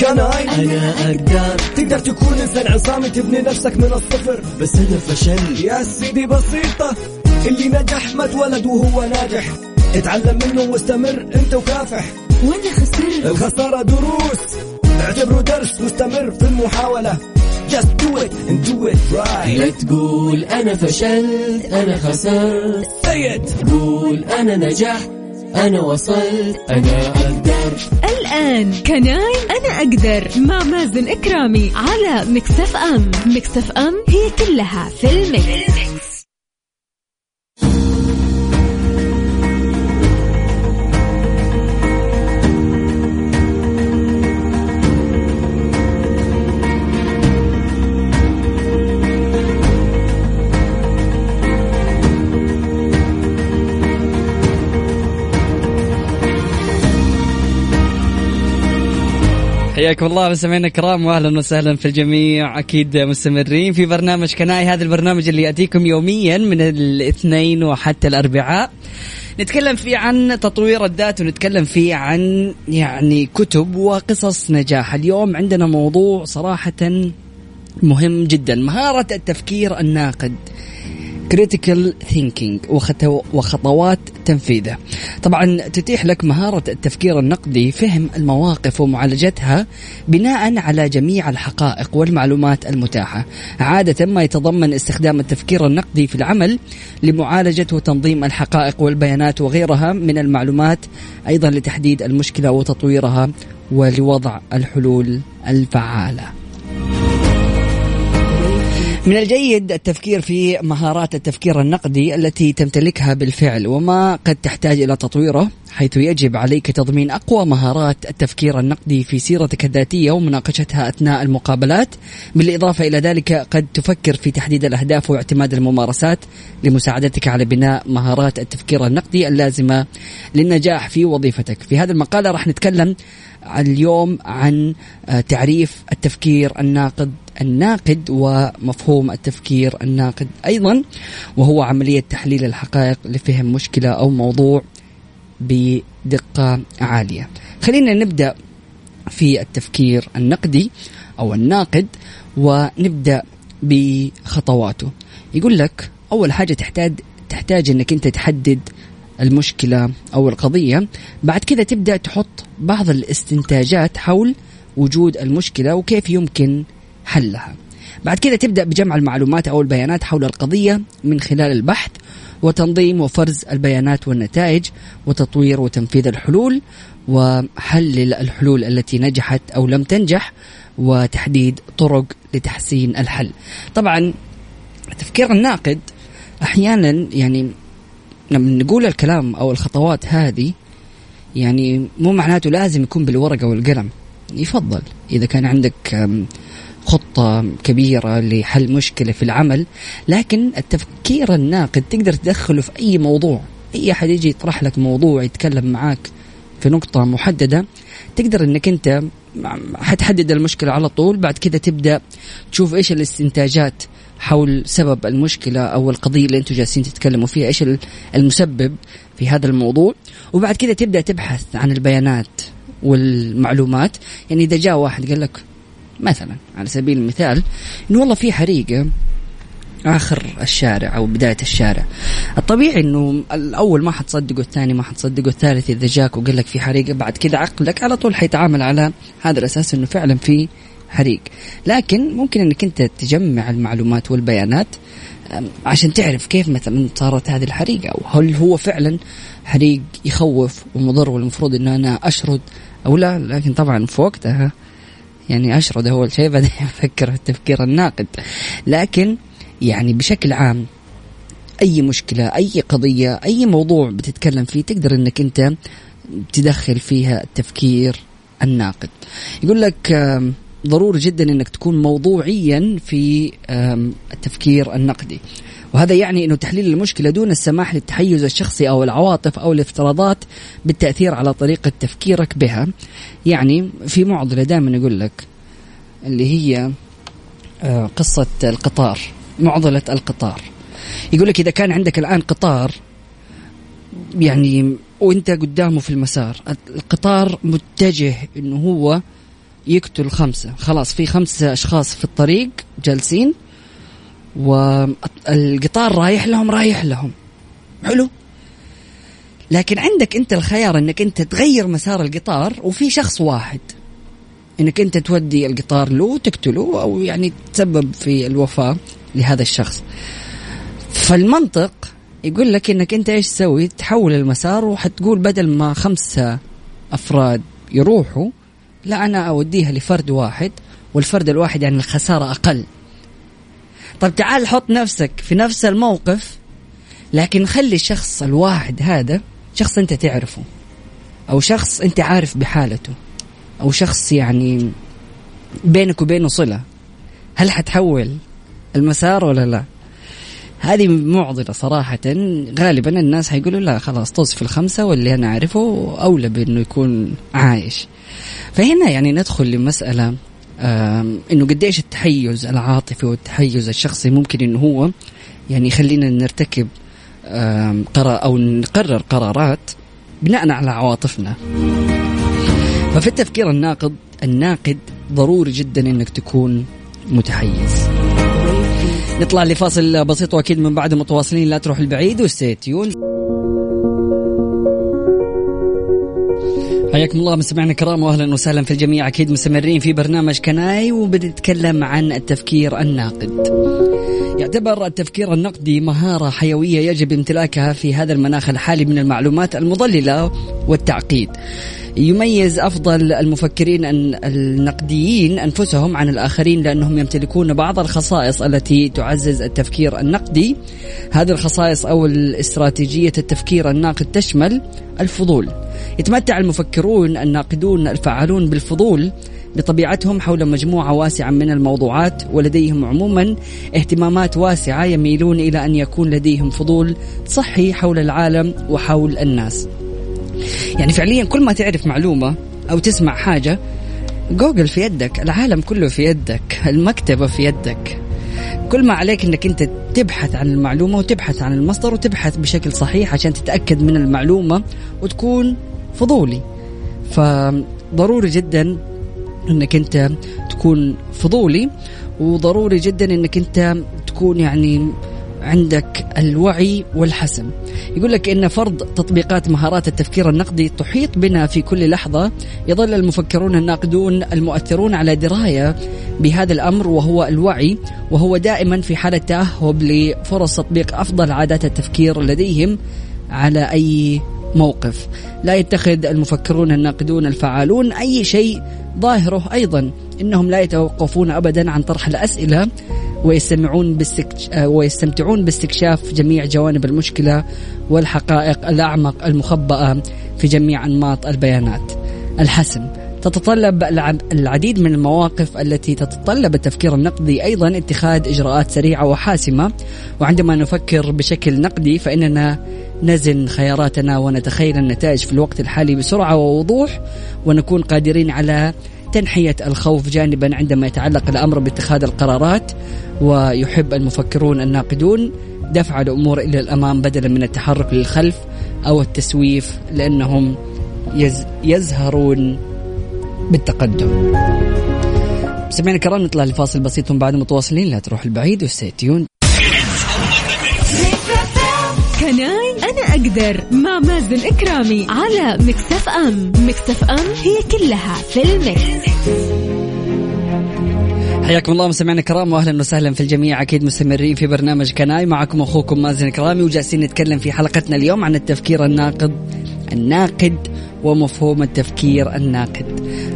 كناين أنا أقدر. تقدر تكون إنسان عصامي تبني نفسك من الصفر. بس أنا فشل. يا سيدي بسيطة اللي نجح ما اتولد وهو ناجح. اتعلم منه واستمر أنت وكافح. وأنا خسرت الخسارة دروس. اعتبره درس واستمر في المحاولة. Just do it and do it right. لا تقول أنا فشلت أنا خسرت. Say it. قول أنا نجحت. أنا وصلت. أنا أقدر. الآن كناي أنا أقدر. مع مازن إكرامي على مكسف أم. مكسف أم هي كلها في المكس. حياكم الله مستمعينا الكرام واهلا وسهلا في الجميع. أكيد مستمرين في برنامج كناي هذا البرنامج اللي يأتيكم يوميا من الاثنين وحتى الأربعاء. نتكلم فيه عن تطوير الذات ونتكلم فيه عن يعني كتب وقصص نجاح. اليوم عندنا موضوع صراحة مهم جدا مهارة التفكير الناقد. Critical thinking وخطوات تنفيذه. طبعا تتيح لك مهارة التفكير النقدي فهم المواقف ومعالجتها بناء على جميع الحقائق والمعلومات المتاحة. عادة ما يتضمن استخدام التفكير النقدي في العمل لمعالجة وتنظيم الحقائق والبيانات وغيرها من المعلومات أيضا لتحديد المشكلة وتطويرها ولوضع الحلول الفعالة. من الجيد التفكير في مهارات التفكير النقدي التي تمتلكها بالفعل وما قد تحتاج إلى تطويره حيث يجب عليك تضمين أقوى مهارات التفكير النقدي في سيرتك الذاتية ومناقشتها أثناء المقابلات. بالإضافة إلى ذلك قد تفكر في تحديد الأهداف واعتماد الممارسات لمساعدتك على بناء مهارات التفكير النقدي اللازمة للنجاح في وظيفتك. في هذا المقاله راح نتكلم اليوم عن آه، تعريف التفكير الناقد الناقد ومفهوم التفكير الناقد أيضا وهو عملية تحليل الحقائق لفهم مشكلة أو موضوع بدقة عالية. خلينا نبدأ في التفكير النقدي أو الناقد ونبدأ بخطواته. يقول لك أول حاجة تحتاج تحتاج إنك أنت تحدد المشكلة أو القضية، بعد كذا تبدأ تحط بعض الاستنتاجات حول وجود المشكلة وكيف يمكن حلها. بعد كده تبدأ بجمع المعلومات أو البيانات حول القضية من خلال البحث وتنظيم وفرز البيانات والنتائج وتطوير وتنفيذ الحلول وحلل الحلول التي نجحت أو لم تنجح وتحديد طرق لتحسين الحل. طبعا التفكير الناقد أحيانا يعني لما نقول الكلام أو الخطوات هذه يعني مو معناته لازم يكون بالورقة والقلم. يفضل. إذا كان عندك خطة كبيرة لحل مشكلة في العمل لكن التفكير الناقد تقدر تدخله في أي موضوع. أي أحد يجي يطرح لك موضوع يتكلم معاك في نقطة محددة تقدر إنك أنت حتحدد المشكلة على طول بعد كذا تبدأ تشوف إيش الاستنتاجات حول سبب المشكلة أو القضية اللي أنتم جالسين تتكلموا فيها إيش المسبب في هذا الموضوع. وبعد كذا تبدأ تبحث عن البيانات والمعلومات. يعني إذا جاء واحد قال لك مثلا على سبيل المثال انه والله في حريقة آخر الشارع أو بداية الشارع. الطبيعي إنه الأول ما حتصدقه الثاني ما حتصدقه الثالث إذا جاك وقال لك في حريقه بعد كذا عقلك على طول حيتعامل على هذا الأساس إنه فعلا في حريق. لكن ممكن إنك أنت تجمع المعلومات والبيانات عشان تعرف كيف مثلا صارت هذه الحريقة أو هل هو فعلا حريق يخوف ومضر والمفروض إن أنا أشرد أو لا. لكن طبعا في وقتها يعني أشرد أول شيء بعدين أفكر في التفكير الناقد. لكن يعني بشكل عام أي مشكلة أي قضية أي موضوع بتتكلم فيه تقدر أنك أنت تدخل فيها التفكير الناقد. يقول لك ضروري جدا أنك تكون موضوعيا في التفكير النقدي. وهذا يعني إنه تحليل المشكلة دون السماح للتحيز الشخصي أو العواطف أو الافتراضات بالتأثير على طريقة تفكيرك بها. يعني في معضلة دائما يقول لك اللي هي آه، قصة القطار. معضلة القطار. يقول لك إذا كان عندك الآن قطار يعني وأنت قدامه في المسار القطار متجه إنه هو يقتل خمسة. خلاص في خمسة أشخاص في الطريق جالسين والقطار رايح لهم رايح لهم. حلو؟ لكن عندك أنت الخيار إنك أنت تغير مسار القطار وفي شخص واحد. إنك أنت تودي القطار له وتقتله أو يعني تسبب في الوفاة لهذا الشخص. فالمنطق يقول لك إنك أنت إيش تسوي؟ تحول المسار وحتقول بدل ما خمسة أفراد يروحوا لا أنا أوديها لفرد واحد والفرد الواحد يعني الخسارة أقل. طيب تعال حط نفسك في نفس الموقف لكن خلي الشخص الواحد هذا شخص أنت تعرفه أو شخص أنت عارف بحالته. أو شخص يعني بينك وبينه صلة. هل حتحول المسار ولا لا؟ هذه معضلة صراحة. غالبا الناس حيقولوا لا خلاص طز في الخمسة واللي أنا أعرفه أولى بأنه يكون عايش. فهنا يعني ندخل لمسألة إنه قديش التحيز العاطفي والتحيز الشخصي ممكن إنه هو يعني يخلينا نرتكب قرار أو نقرر قرارات بناء على عواطفنا. ففي التفكير الناقد الناقد ضروري جدا إنك تكون متحيز نطلع لفاصل بسيط وأكيد من بعد متواصلين لا تروح البعيد وستيون حياكم الله مستمعينا الكرام واهلا وسهلا في الجميع أكيد مستمرين في برنامج كناي وبنتكلم عن التفكير الناقد. يعتبر التفكير النقدي مهارة حيوية يجب امتلاكها في هذا المناخ الحالي من المعلومات المضللة والتعقيد. يميز أفضل المفكرين النقديين أنفسهم عن الآخرين لأنهم يمتلكون بعض الخصائص التي تعزز التفكير النقدي. هذه الخصائص أو الاستراتيجية التفكير الناقد تشمل الفضول. يتمتع المفكرون الناقدون الفعالون بالفضول بطبيعتهم حول مجموعة واسعة من الموضوعات ولديهم عموما اهتمامات واسعة يميلون إلى أن يكون لديهم فضول صحي حول العالم وحول الناس يعني فعليا كل ما تعرف معلومة أو تسمع حاجة جوجل في يدك العالم كله في يدك المكتبة في يدك. كل ما عليك إنك أنت تبحث عن المعلومة وتبحث عن المصدر وتبحث بشكل صحيح عشان تتأكد من المعلومة وتكون فضولي. فضروري جدا إنك أنت تكون فضولي وضروري جدا إنك أنت تكون يعني عندك الوعي والحسم يقول لك إن فرض تطبيقات مهارات التفكير النقدي تحيط بنا في كل لحظة. يظل المفكرون الناقدون المؤثرون على دراية بهذا الأمر وهو الوعي وهو دائما في حالة تأهب لفرص تطبيق أفضل عادات التفكير لديهم على أي موقف. لا يتخذ المفكرون الناقدون الفعالون أي شيء ظاهره أيضا. إنهم لا يتوقفون أبدا عن طرح الأسئلة ويستمعون باستكش... ويستمتعون باستكشاف جميع جوانب المشكلة والحقائق الأعمق المخبأة في جميع أنماط البيانات. الحسم. تتطلب العديد من المواقف التي تتطلب التفكير النقدي أيضا اتخاذ إجراءات سريعة وحاسمة. وعندما نفكر بشكل نقدي فإننا نزن خياراتنا ونتخيل النتائج في الوقت الحالي بسرعة ووضوح ونكون قادرين على تنحية الخوف جانبا عندما يتعلق الأمر باتخاذ القرارات ويحب المفكرون الناقدون دفع الأمور إلى الأمام بدلا من التحرك للخلف أو التسويف لأنهم يزهرون بالتقدم. سمعنا الكرام نطلع لفاصل بسيط بعد متواصلين لا تروح البعيد وستيون. كناي أقدر مع مازن إكرامي على مكتف أم. مكتف أم هي كلها في المكس. حياكم الله مستمعينا الكرام واهلا وسهلا في الجميع. أكيد مستمرين في برنامج كناي. معكم أخوكم مازن كرامي وجالسين نتكلم في حلقتنا اليوم عن التفكير الناقد الناقد ومفهوم التفكير الناقد.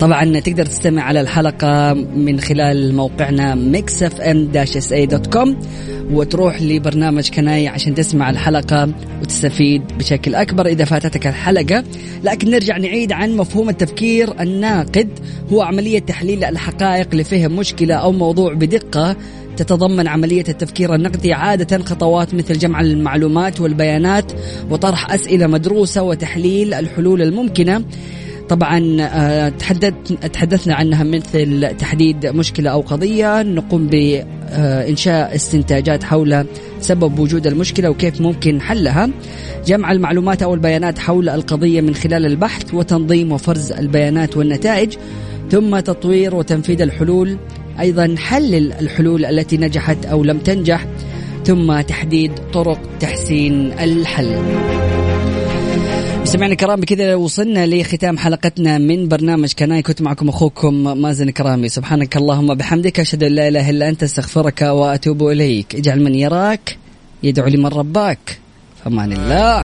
طبعا تقدر تستمع على الحلقة من خلال موقعنا mixfm-sa.com وتروح لبرنامج كناي عشان تسمع الحلقة وتستفيد بشكل أكبر إذا فاتتك الحلقة. لكن نرجع نعيد عن مفهوم التفكير الناقد. هو عملية تحليل الحقائق لفهم مشكلة أو موضوع بدقة. تتضمن عملية التفكير النقدي عادة خطوات مثل جمع المعلومات والبيانات وطرح أسئلة مدروسة وتحليل الحلول الممكنة. طبعا آه، تحدث تحدثنا عنها مثل تحديد مشكلة أو قضية. نقوم بإنشاء استنتاجات حول سبب وجود المشكلة وكيف ممكن حلها. جمع المعلومات أو البيانات حول القضية من خلال البحث وتنظيم وفرز البيانات والنتائج ثم تطوير وتنفيذ الحلول أيضا حلل الحلول التي نجحت أو لم تنجح ثم تحديد طرق تحسين الحل. مستمعينا الكرام بكذا وصلنا لختام حلقتنا من برنامج كناي كنت معكم أخوكم مازن كرامي سبحانك اللهم بحمدك أشهد أن لا إله إلا أنت أستغفرك وأتوب إليك. اجعل من يراك يدعو لمن رباك. فمان الله.